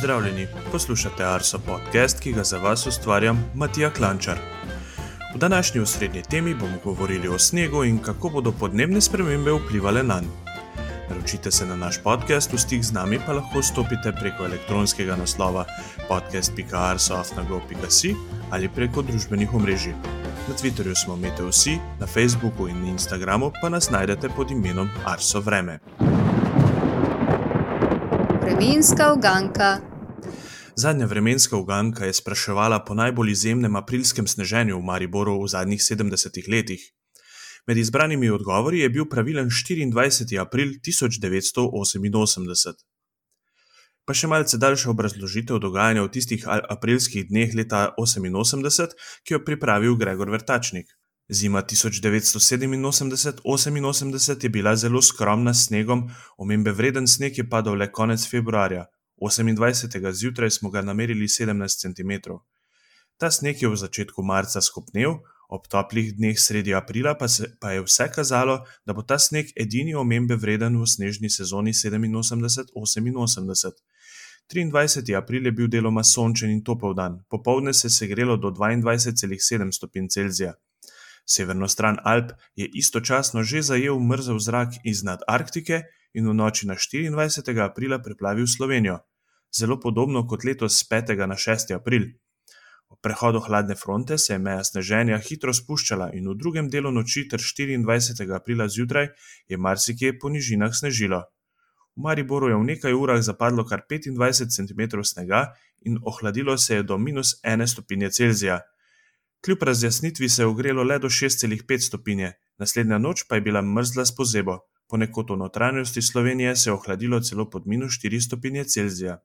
Pozdravljeni, poslušate Arso podcast, ki ga za vas ustvarjam Matija Klančar. V današnji osrednji temi bomo govorili o snegu in kako bodo podnebne spremembe vplivali na njega. Naročite se na naš podcast, v stik z nami pa lahko stopite preko elektronskega naslova podcast.arso.afnago.si ali preko družbenih omrežij. Na Twitterju smo Meteosi, na Facebooku in Instagramu pa nas najdete pod imenom Arso Vreme. Vremenska uganka. Zadnja vremenska uganka je spraševala po najbolj izjemnem aprilskem sneženju v Mariboru v zadnjih 70 letih. Med izbranimi odgovori je bil pravilen 24. april 1988. Pa še malce daljša obrazložitev dogajanja v tistih aprilskih dneh leta 1988, ki jo pripravil Gregor Vrtačnik. Zima 1987-88 je bila zelo skromna s snegom, omembe vreden sneg je padal le konec februarja, 28. zjutraj smo ga namerili 17 cm. Ta sneg je v začetku marca skopnil, ob toplih dneh sredi aprila pa, se, pa je vse kazalo, da bo ta sneg edini omembe vreden v snežni sezoni 87-88. 23. april je bil deloma sončen in topel dan, popovdne se je segrelo do 22,7 stopinj Celzija. Severno stran Alp je istočasno že zajel mrzel zrak iznad Arktike in v noči na 24. aprila preplavil Slovenijo, zelo podobno kot letos z 5. na 6. april. Ob prehodu hladne fronte se je meja sneženja hitro spuščala in v drugem delu noči ter 24. aprila zjutraj je marsikje po nižinah snežilo. V Mariboru je v nekaj urah zapadlo kar 25 cm snega in ohladilo se je do minus 1 stopinje Celzija. Kljub razjasnitvi se je ogrelo le do 6,5 stopinje, naslednja noč pa je bila mrzla s pozebo, ponekod v notranjosti Slovenije se je ohladilo celo pod minus 4 stopinje Celzija.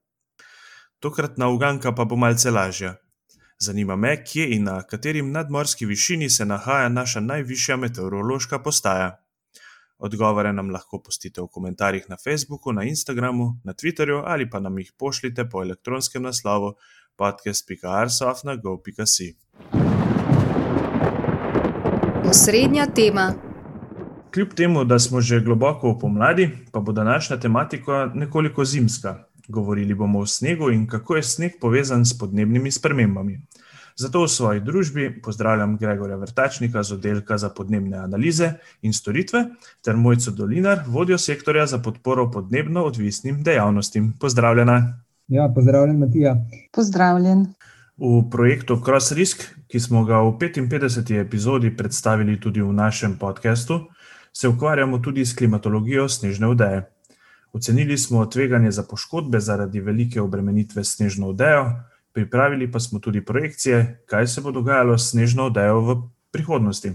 Tokratna uganka pa bo malce lažja. Zanima me, kje in na kateri nadmorski višini se nahaja naša najvišja meteorološka postaja. Odgovore nam lahko pustite v komentarjih na Facebooku, na Instagramu, na Twitterju ali pa nam jih pošljite po elektronskem naslovu podcast.arsoft.gov.si. Osrednja tema. Kljub temu, da smo že globoko v pomladi, pa bo današnja tematika nekoliko zimska. Govorili bomo o snegu in kako je sneg povezan s podnebnimi spremembami. Zato v svoji družbi pozdravljam Gregorja Vrtačnika z oddelka za podnebne analize in storitve ter Mojco Dolinar, vodjo sektorja za podporo podnebno odvisnim dejavnostim. Pozdravljena. Ja, pozdravljen, Matija. Pozdravljen. V projektu Cross Risk, ki smo ga v 55. epizodi predstavili tudi v našem podkastu, se ukvarjamo tudi s klimatologijo snežne vdeje. Ocenili smo tveganje za poškodbe zaradi velike obremenitve snežno vdejo, pripravili pa smo tudi projekcije, kaj se bo dogajalo s snežno vdejo v prihodnosti.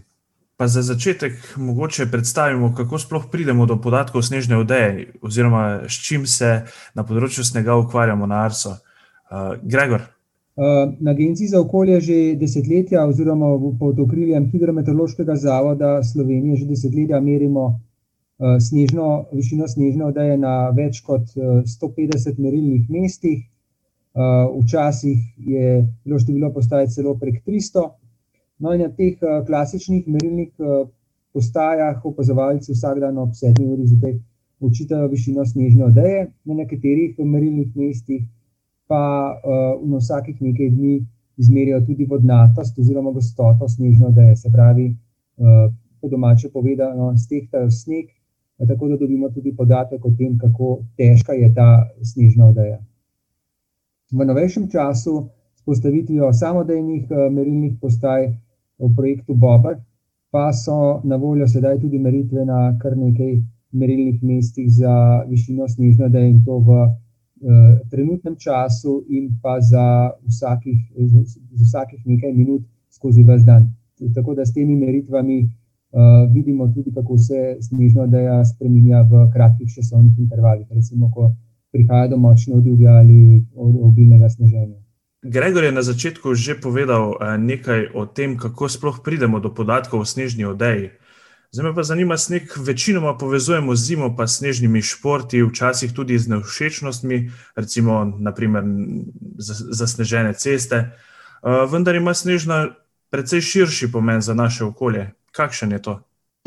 Pa za začetek mogoče predstavimo, kako sploh pridemo do podatkov snežne vdeje, oziroma s čim se na področju snega ukvarjamo na Arso. Uh, Gregor. Uh, na Agenciji za okolje že desetletja, oziroma pod okriljem Hidrometeorološkega zavoda Slovenije, že desetletja merimo Eh, snežno, višino snežne odeje na več kot 150 eh, merilnih mestih. Eh, včasih je bilo število postaj celo prek 300. No, in na teh klasičnih merilnih postajah opazovalci vsak dan ob 7 uri zjutraj učitajo višino snežne odeje, na nekaterih merilnih mestih pa na vsakih nekaj dni izmerijo tudi vodnatost oziroma gostoto snežne odeje. Se pravi, po domače povedano, stehtajo sneg tako da dobimo tudi podatek o tem, kako težka je ta snežna odeja. V novejšem času s postavitvijo samodejnih eh, merilnih postaj v projektu Bobar, pa so na voljo sedaj tudi meritve na kar nekaj merilnih mestih za višino snežne odeje in to v uh, trenutnem času in pa za vsakih, za vsakih nekaj minut skozi vas dan. Tako da s temi meritvami uh, vidimo tudi, kako se snežna odeja spremenja v kratkih časovnih intervalih, recimo, ko prihaja do močne odjuge ali obilnega sneženja. Gregor je na začetku že povedal uh, nekaj o tem, kako sploh pridemo do podatkov o snežni odeji. Zdaj me pa zanima, sneg večinoma povezujemo z zimo, pa s snežnimi športi, včasih tudi z nevšečnostmi, recimo naprimer, zasnežene ceste. Uh, vendar ima snežna precej širši pomen za naše okolje. Kakšen je to?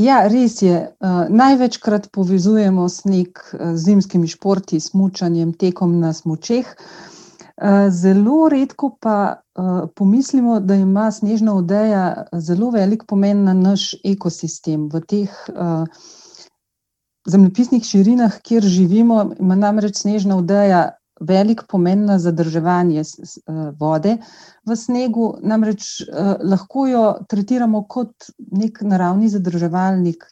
Ja, res je. Uh, največkrat povezujemo sneg z zimskimi športi, s mučanjem, tekom na smočeh. Zelo redko pa pomislimo, da ima snežna odeja zelo velik pomen na naš ekosistem. V teh zemljepisnih širinah, kjer živimo, ima namreč snežna odeja velik pomen na zadrževanje vode v snegu, namreč lahko jo tretiramo kot neki naravni zadrževalnik.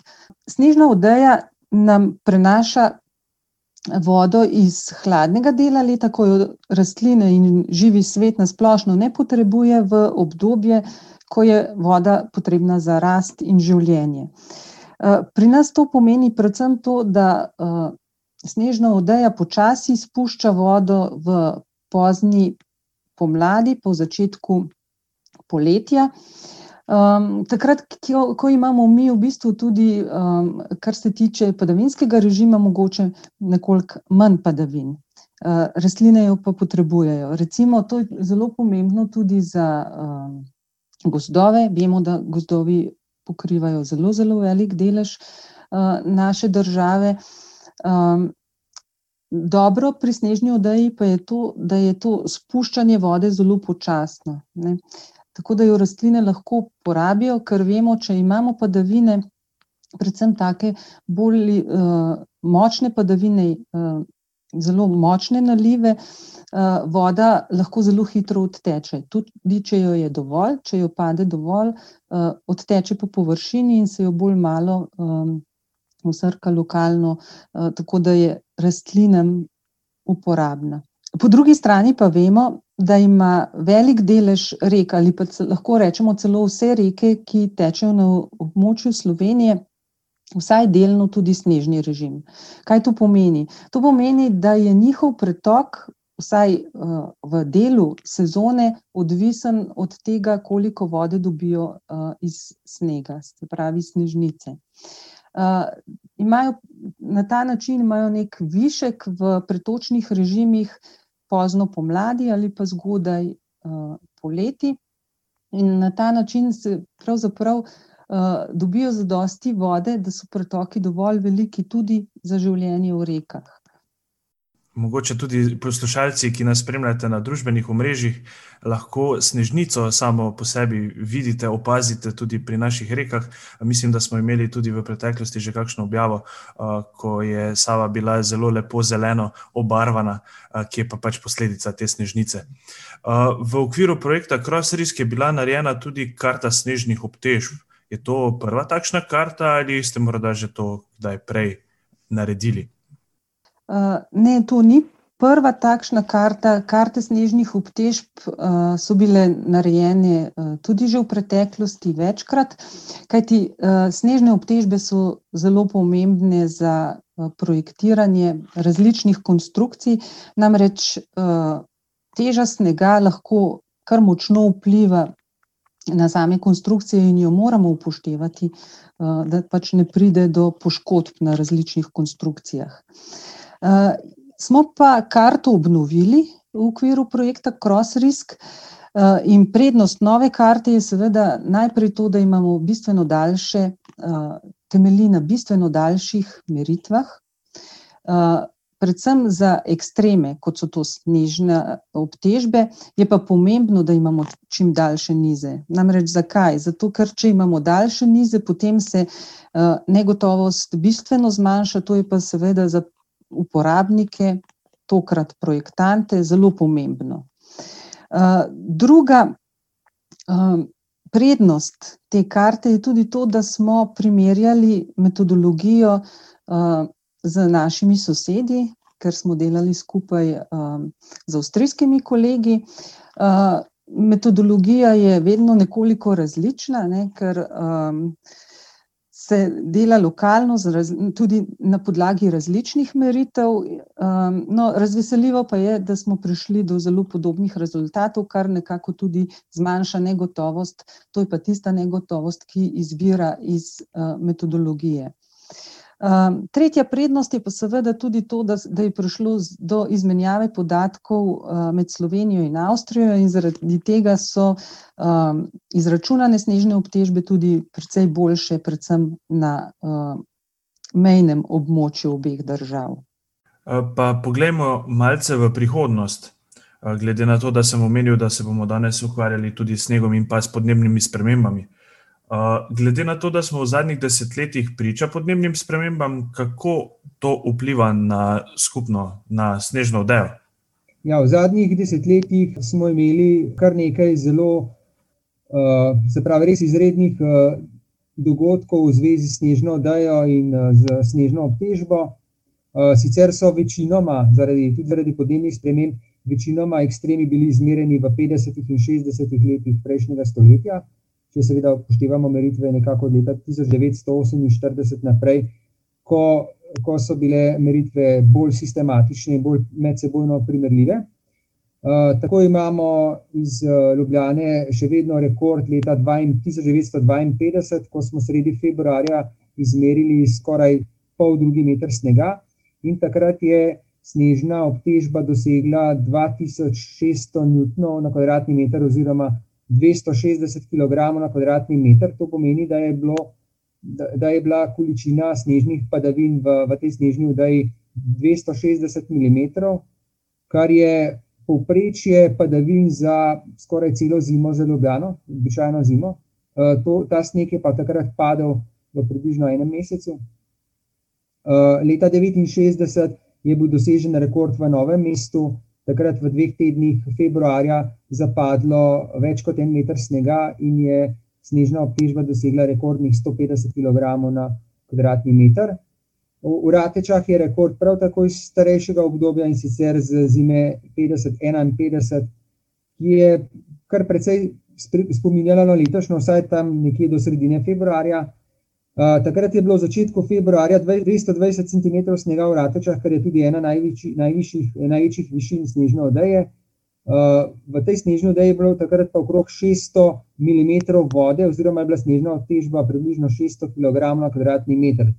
Snežna odeja nam prenaša vodo iz hladnega dela leta, ko jo rastline in živi svet na splošno ne potrebuje, v obdobje, ko je voda potrebna za rast in življenje. Pri nas to pomeni predvsem to, da snežna odeja počasi spušča vodo v pozni pomladi, po začetku poletja. takrat, ko imamo mi v bistvu tudi, kar se tiče padavinskega režima, mogoče nekoliko manj padavin. rastline jo pa potrebujejo, recimo to je zelo pomembno tudi za, gozdove, vemo, da gozdovi pokrivajo zelo, zelo velik delež, naše države. Dobro pri snežni odeji pa je to, da je to spuščanje vode zelo počasno, ne. Tako da jo rastline lahko porabijo, ker vemo, če imamo padavine, predvsem take bolj, močne padavine, zelo močne nalive, voda lahko zelo hitro odteče, tudi če jo je dovolj, če jo pade dovolj, odteče po površini in se jo bolj malo, vsrka lokalno, tako da je rastlinam uporabna. Po drugi strani pa vemo, da ima velik delež rek, ali pa lahko rečemo celo vse reke, ki tečejo na območju Slovenije, vsaj delno tudi snežni režim. Kaj to pomeni? To pomeni, da je njihov pretok vsaj, v delu sezone odvisen od tega, koliko vode dobijo, iz snega, se pravi snežnice. Imajo, na ta način imajo neki višek v pretočnih režimih pozno pomladi ali pa zgodaj, poleti. In na ta način se pravzaprav, dobijo zadosti vode, da so pretoki dovolj veliki tudi za življenje v rekah. Mogoče tudi poslušalci, ki nas spremljate na družbenih omrežjih, lahko Snežnico samo po sebi vidite, opazite tudi pri naših rekah. Mislim, da smo imeli tudi v preteklosti že kakšno objavo, ko je Sava bila zelo lepo zeleno obarvana, ki je pa pač posledica te snežnice. v okviru projekta Crossrisk je bila narejena tudi karta snežnih obtežb. Je to prva takšna karta ali ste morda že to kdaj prej naredili? Ne, to ni prva takšna karta, karte snežnih obtežb, so bile narejene, tudi že v preteklosti večkrat, kajti, snežne obtežbe so zelo pomembne za, projektiranje različnih konstrukcij, namreč, teža snega lahko kar močno vpliva na same konstrukcije in jo moramo upoštevati, da pač ne pride do poškodb na različnih konstrukcijah. Smo pa karto obnovili v okviru projekta Crossrisk, in prednost nove karte je seveda najprej to, da imamo bistveno daljše, temelji na bistveno daljših meritvah, predvsem za ekstreme, kot so to snežne obtežbe, je pa pomembno, da imamo čim daljše nize. Namreč zakaj? Zato ker če imamo daljše nize, potem se, negotovost bistveno zmanjša, to je pa seveda za uporabnike, tokrat projektante, zelo pomembno. druga, prednost te karte je tudi to, da smo primerjali metodologijo, z našimi sosedi, ker smo delali skupaj, z avstrijskimi kolegi. metodologija je vedno nekoliko različna, ne, ker, se dela lokalno z tudi na podlagi različnih meritev, no, razveseljivo pa je, da smo prišli do zelo podobnih rezultatov, kar nekako tudi zmanjša negotovost, to je pa tista negotovost, ki izvira iz, metodologije. Tretja prednost je pa seveda tudi to, da da je prišlo do izmenjave podatkov, med Slovenijo in Avstrijo in zaradi tega so, izračunane snežne obtežbe tudi precej boljše, predvsem na, mejnem območju obeh držav. pa poglejmo malce v prihodnost. glede na to, da sem omenil, da se bomo danes ukvarjali tudi s snegom in pa s podnebnimi spremembami. Glede na to, da smo v zadnjih desetletjih priča podnebnim spremembam, kako to vpliva na skupno, na snežno odejo? Ja, v zadnjih desetletjih smo imeli kar nekaj zelo, se pravi, res izrednih dogodkov v zvezi s snežno odejo in z snežno obtežbo. Sicer so večinoma, zaradi, tudi zaradi podnebnih sprememb, večinoma ekstremi bili izmerjeni v petdesetih in šestdesetih letih prejšnjega stoletja, če seveda upoštevamo meritve nekako od leta tisoč devetsto oseminštirideset naprej, ko, ko so bile meritve bolj sistematične in bolj medsebojno primerljive. tako imamo iz, Ljubljane še vedno rekord leta tisoč devetsto dvainpetdeset, ko smo sredi februarja izmerili skoraj poldrugi meter snega, in takrat je snežna obtežba dosegla dva tisoč šeststo newtonov na kvadratni meter oziroma dvesto šestdeset kilogramov na kvadratni meter, to pomeni, da je bilo, da, da je bila količina snežnih padavin v, v tej snežni dvesto šestdeset milimetrov, kar je povprečje padavin za skoraj celo zimo za Ljubljano, običajno zimo. to, ta sneg je pa takrat padel v približno enem mesecu. leta devetinšestdeset je bil dosežen rekord v Novem mestu, takrat v dveh tednih februarja zapadlo več kot en meter snega in je snežna obtežba dosegla rekordnih sto petdeset kilogramov na kvadratni meter. V, Ratečah je rekord prav tako iz starejšega obdobja, in sicer z zime petdeset-enainpetdeset, ki je kar precej spominjala na letošnjo, vsaj tam nekje do sredine februarja. Takrat je bilo v začetku februarja dvesto dvajset centimetrov snega v Ratečah, kar je tudi ena največjih, najvišjih, največjih višin snežne odeje. v tej snežni odeji je bilo takrat pa okrog šeststo milimetrov vode oziroma je bila snežna obtežba približno šeststo kilogramov na kvadratni meter.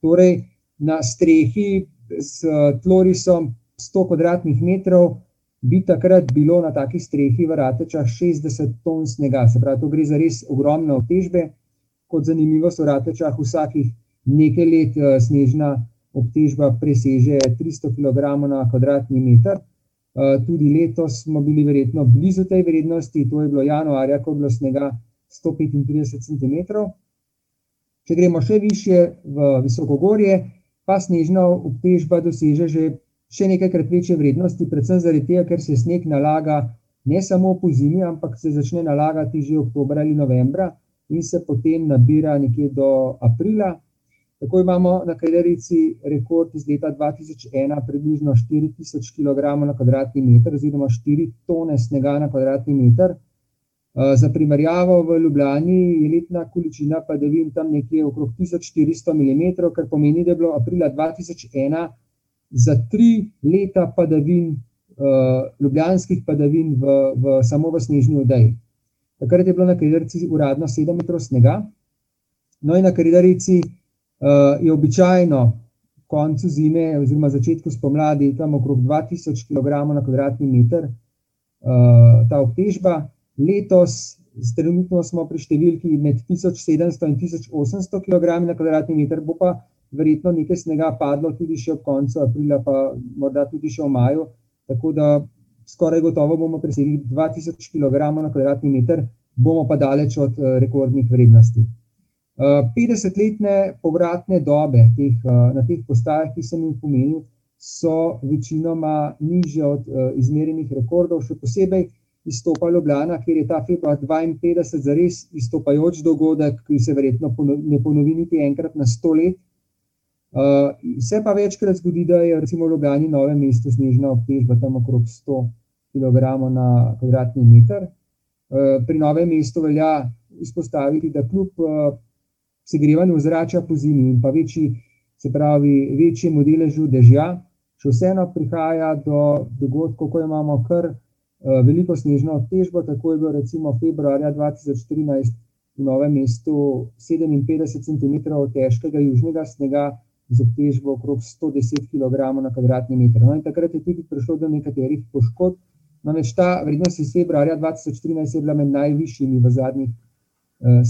Torej na strehi s tlorisom sto kvadratnih metrov bi takrat bilo na taki strehi v Ratečah šestdeset ton snega, se pravi, to gre za res ogromne obtežbe. Kot zanimivost v Ratečah vsakih nekaj let, snežna obtežba preseže tristo kilogramov na kvadratni meter. tudi letos smo bili verjetno blizu tej vrednosti, to je bilo januarja, ko je bilo snega sto petintrideset centimetrov. Če gremo še višje v visokogorje, pa snežna obtežba doseže že še nekajkrat večje vrednosti, predvsem zaradi tega, ker se sneg nalaga ne samo pozimi, ampak se začne nalagati že oktobra ali novembra in se potem nabira nekje do aprila. Tako imamo na Kredarici rekord iz leta dva tisoč ena, približno štiri tisoč kilogramov na kvadratni meter oziroma štiri tone snega na kvadratni meter. za primerjavo, v Ljubljani je letna količina padavin tam nekje okrog tisoč štiristo milimetrov, kar pomeni, da je bilo aprila dva tisoč ena za tri leta padavin, ljubljanskih padavin v, v samo v snežni odeji. Takrat je bilo na Kredarici uradno sedem metrov snega. No, in na Kredarici, je običajno koncu zime oziroma začetku spomladi tam okrog dva tisoč kilogramov na kvadratni meter, ta obtežba. Letos trenutno smo pri številki med tisoč sedemsto in tisoč osemsto kilogrami na kvadratni meter, bo pa verjetno nekaj snega padlo tudi še ob koncu aprila pa morda tudi še v maju, tako da skoraj gotovo bomo presegli dva tisoč kilogramov na kvadratni meter, bomo pa daleč od, rekordnih vrednosti. petdesetletne povratne dobe teh, na teh postajah, ki sem jih omenil, so večinoma nižje od, izmerjenih rekordov, še posebej izstopa Ljubljana, kjer je ta februar dvainpetdeset zares izstopajoč dogodek, ki se verjetno ne ponovi niti enkrat na sto let. Se pa večkrat zgodi, da je recimo v Ljubljani, Novem mestu snežna obtežba tam okrog sto kilogramov na kvadratni meter. pri Novem mestu velja izpostaviti, da kljub, segrevanju ozračja pozimi in pa večji, se pravi, večjemu deležu dežja še vseeno prihaja do dogodkov, ko imamo kar, veliko snežno obtežbo, tako je bilo recimo februarja dva tisoč trinajst v Novem mestu sedeminpetdeset centimetrov težkega južnega snega z obtežbo okrog sto deset kilogramov na kvadratni meter. No, in takrat je tudi prišlo do nekaterih poškodb, namreč ta vrednost iz februarja dva tisoč trinajst je bila med najvišjimi v zadnjih,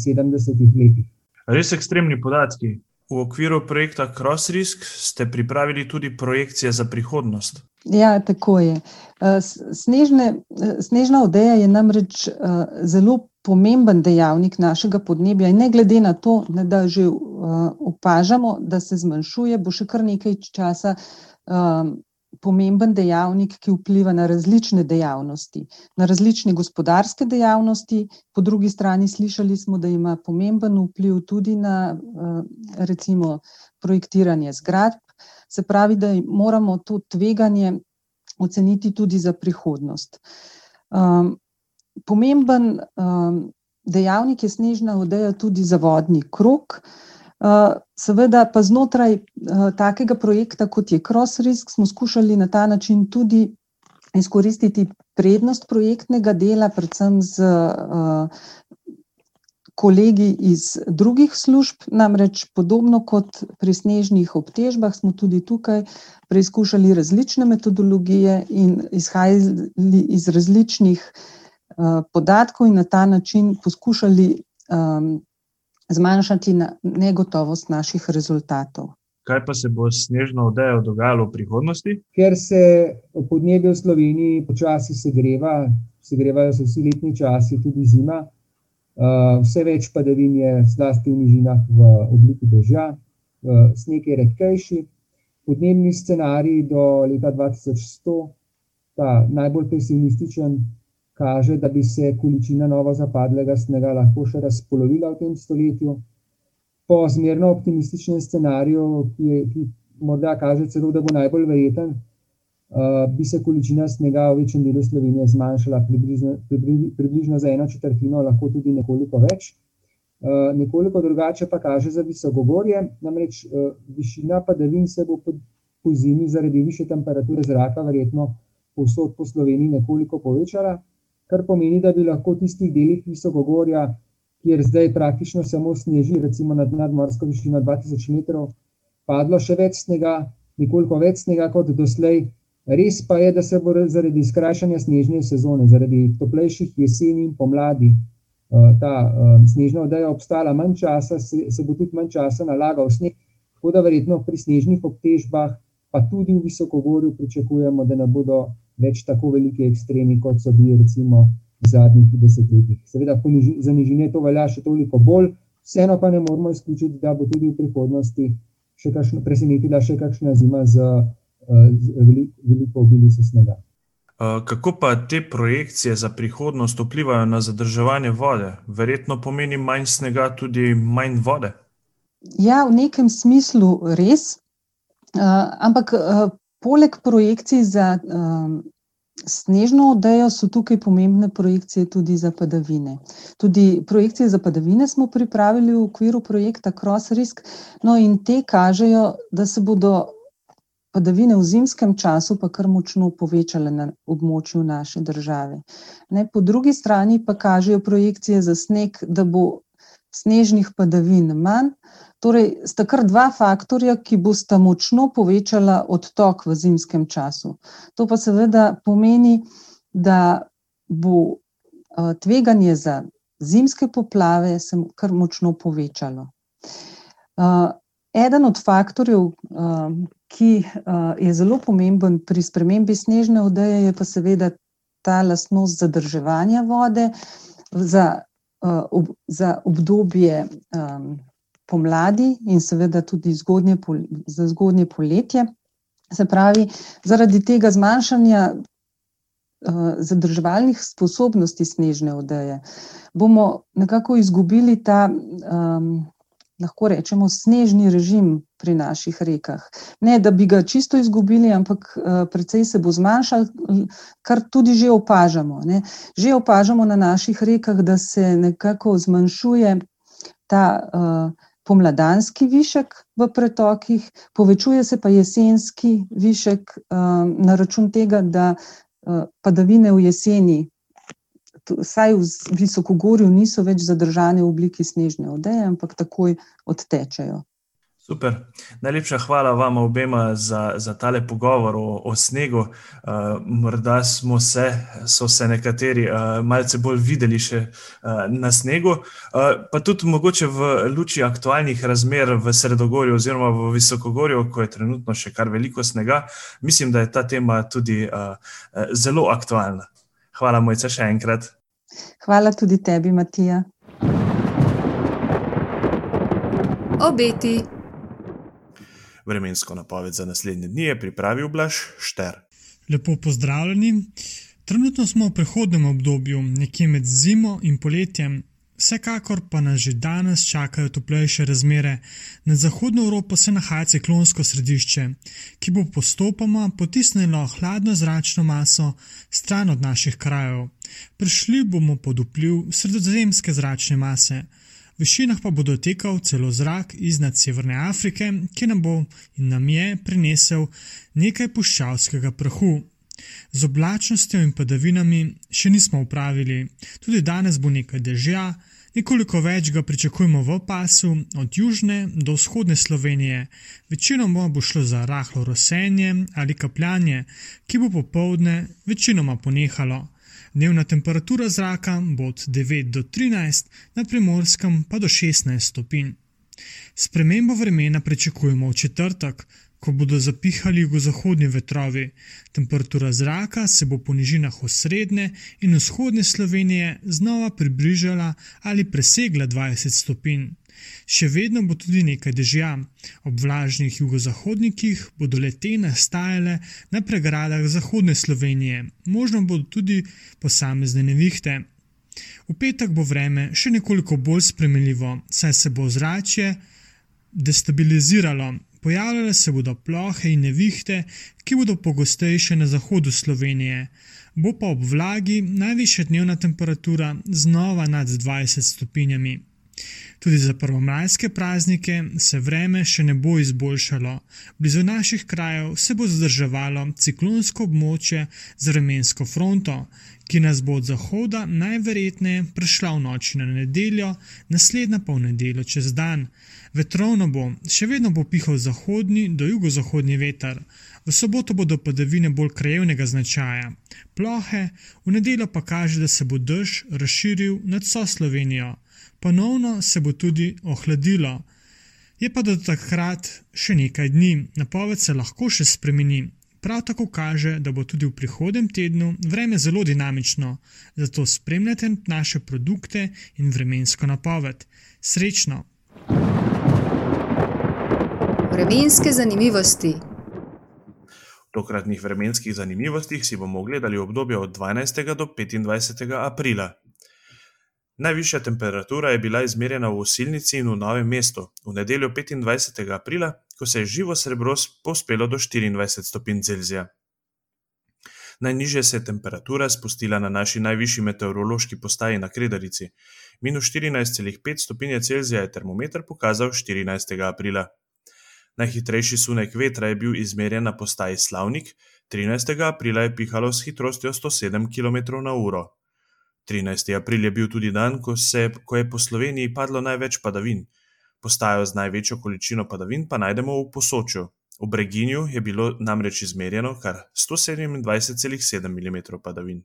sedemdesetih letih. Res ekstremni podatki. V okviru projekta CrossRisk ste pripravili tudi projekcije za prihodnost. Ja, tako je. Snežne, snežna odeja je namreč zelo pomemben dejavnik našega podnebja in ne glede na to, da že opažamo, da se zmanjšuje, bo še kar nekaj časa pomemben dejavnik, ki vpliva na različne dejavnosti, na različne gospodarske dejavnosti, po drugi strani slišali smo, da ima pomemben vpliv tudi na recimo projektiranje zgradb, se pravi, da moramo to tveganje oceniti tudi za prihodnost. Pomemben dejavnik je snežna odeja tudi za vodni krog, seveda pa znotraj takega projekta, kot je CrossRisk, smo skušali na ta način tudi izkoristiti prednost projektnega dela, predvsem s kolegi iz drugih služb, namreč podobno kot pri snežnih obtežbah smo tudi tukaj preizkušali različne metodologije in izhajali iz različnih podatkov in na ta način poskušali zmanjšati negotovost naših rezultatov. Kaj pa se bo s snežno odejo dogajalo v prihodnosti? Ker se podnebje v Sloveniji počasi segreva, segrevajo se vsi letni časi, tudi zima, vse več padavin je zlasti v nižinah v obliki dežja, sneg je redkejši, podnebni scenarij do leta dva tisoč sto, ta najbolj pesimističen, kaže, da bi se količina novozapadlega snega lahko še razpolovila v tem stoletju. Po zmerno optimističnem scenariju, ki je, ki morda kaže celo, da bo najbolj verjeten, bi se količina snega v večjem delu Slovenije zmanjšala približno, približno za eno četrtino, lahko tudi nekoliko več. nekoliko drugače pa kaže za visokogorje, namreč višina padavin se bo pozimi zaradi višje temperature zraka verjetno povsod po Sloveniji nekoliko povečala, kar pomeni, da bi lahko v tistih delih visokogorja, kjer zdaj praktično samo sneži, recimo nad nadmorsko višino dva tisoč metrov, padlo še več snega, nekoliko več snega kot doslej. Res pa je, da se bo zaradi skrajšanja snežne sezone, zaradi toplejših jeseni in pomladi, ta snežna odeja obstala manj časa, se, se bo tudi manj časa nalagal sneg, tako da verjetno pri snežnih obtežbah, pa tudi v visokogorju pričakujemo, da ne bodo več tako veliki ekstremi, kot so bili recimo v zadnjih desetletjih. Seveda za nižine to velja še toliko bolj, vseeno pa ne moremo izključiti, da bo tudi v prihodnosti še kakšna, presenetila še kakšna zima z z veliko obilico snega. kako pa te projekcije za prihodnost vplivajo na zadrževanje vode? Verjetno pomeni manj snega tudi manj vode? Ja, v nekem smislu res, ampak poleg projekcij za snežno odejo so tukaj pomembne projekcije tudi za padavine. Tudi projekcije za padavine smo pripravili v okviru projekta CrossRisk, no, in te kažejo, da se bodo padavine v zimskem času pa kar močno povečale na območju naše države. Ne, po drugi strani pa kažejo projekcije za sneg, da bo snežnih padavin manj, torej sta kar dva faktorja, ki bosta močno povečala odtok v zimskem času. To pa seveda pomeni, da bo tveganje za zimske poplave se kar močno povečalo. eden od faktorjev, ki je zelo pomemben pri spremembi snežne odeje, je pa seveda ta lastnost zadrževanja vode za za obdobje pomladi in seveda tudi zgodnje za zgodnje poletje. Se pravi, zaradi tega zmanjšanja zadrževalnih sposobnosti snežne odeje bomo nekako izgubili ta, lahko rečemo snežni režim pri naših rekah. Ne da bi ga čisto izgubili, ampak precej se bo zmanjšal, kar tudi že opažamo, ne. Že opažamo na naših rekah, da se nekako zmanjšuje ta pomladanski višek v pretokih, povečuje se pa jesenski višek na račun tega, da padavine v jeseni vsaj v visokogorju niso več zadržane v obliki snežne odeje, ampak takoj odtečejo. Super. Najlepša hvala vam obema za, za tale pogovor o, o snegu. Uh, morda smo se, so se nekateri uh, malce bolj videli še uh, na snegu, uh, pa tudi mogoče v luči aktualnih razmer v Sredogorju oziroma v Visokogorju, ko je trenutno še kar veliko snega. Mislim, da je ta tema tudi uh, zelo aktualna. Hvala, mojca, še enkrat. Hvala tudi tebi, Matija. Obeti. Vremensko napoved za naslednje dni je pripravil Blaž Šter. Lepo pozdravljeni. Trenutno smo v prehodnem obdobju, nekje med zimo in poletjem, vsekakor pa nas že danes čakajo toplejše razmere. Na zahodno Evropo se nahaja ciklonsko središče, ki bo postopoma potisnilo hladno zračno maso stran od naših krajev. Prišli bomo pod vpliv sredozemske zračne mase višinah pa bo dotekal celo zrak iznad Severne Afrike, ki nam bo in nam je prinesel nekaj puščavskega prahu. Z oblačnostjo in padavinami še nismo upravili, tudi danes bo nekaj dežja, nekoliko več ga pričakujemo v pasu od južne do vzhodne Slovenije. Večinoma bo šlo za rahlo rosenje ali kapljanje, ki bo popovdne večinoma ponehalo. Dnevna temperatura zraka bo od 9 do 13, na primorskem pa do 16 stopinj. Spremembo vremena pričakujemo v četrtek, ko bodo zapihali jugozahodni vetrovi. Temperatura zraka se bo po nižinah osrednje in vzhodne Slovenije znova približala ali presegla 20 stopinj. Še vedno bo tudi nekaj dežja. Ob vlažnih jugozahodnikih bodo lete nastajale na pregradah zahodne Slovenije, možno bodo tudi posamezne nevihte. V petek bo vreme še nekoliko bolj spremenljivo, saj se bo zrače destabiliziralo. Pojavljale se bodo plohe in nevihte, ki bodo pogostejše na zahodu Slovenije. Bo pa ob vlagi najvišja dnevna temperatura znova nad 20 stopinjami. Tudi za prvomajske praznike se vreme še ne bo izboljšalo. Blizu naših krajev se bo zadrževalo ciklonsko območje z vremensko fronto, ki nas bo od zahoda najverjetneje prišla v noči na nedeljo, naslednja pa v nedeljo čez dan. Vetrovno bo, še vedno bo pihal zahodni do jugozahodni veter. V soboto bodo padavine bolj krajevnega značaja. Plohe, v nedeljo pa kaže, da se bo dež razširil nad vso Slovenijo. Ponovno se bo tudi ohladilo, je pa do takrat še nekaj dni, napoved se lahko še spremeni. Prav tako kaže, da bo tudi v prihodnem tednu vreme zelo dinamično, zato spremljate naše produkte in vremensko napoved. Srečno! Vremenske zanimivosti. V tokratnih vremenskih zanimivostih si bomo ogledali obdobje od 12. do 25. aprila. Najvišja temperatura je bila izmerjena v Osilnici in v Novem mestu v nedeljo 25. aprila, ko se je živo srebro povzpelo do 24 stopinj Celzija. Najnižje se je temperatura spustila na naši najvišji meteorološki postaji na Kredarici. Minus 14,5 stopinje Celzija je termometer pokazal 14. aprila. Najhitrejši sunek vetra je bil izmerjen na postaji Slavnik, 13. aprila je pihalo s hitrostjo 107 km/h. 13. april je bil tudi dan, ko, se, ko je po Sloveniji padlo največ padavin. Postajo z največjo količino padavin pa najdemo v Posočju. V Breginju je bilo namreč izmerjeno kar 127,7 mm padavin.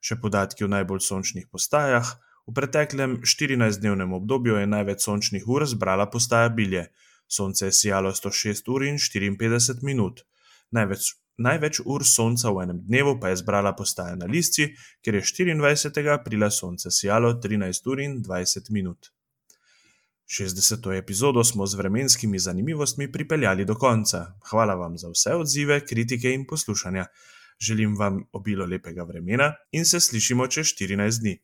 Še podatki o najbolj sončnih postajah. V preteklem 14-dnevnem obdobju je največ sončnih ur zbrala postaja Bilje. Sonce je sijalo 106 ur in 54 minut. Največ Največ ur sonca v enem dnevu pa je zbrala postaja na Lisci, kjer je 24. aprila sonce sijalo 13 ur in 20 minut. 60. epizodo smo z vremenskimi zanimivostmi pripeljali do konca. Hvala vam za vse odzive, kritike in poslušanja. Želim vam obilo lepega vremena in se slišimo čez 14 dni.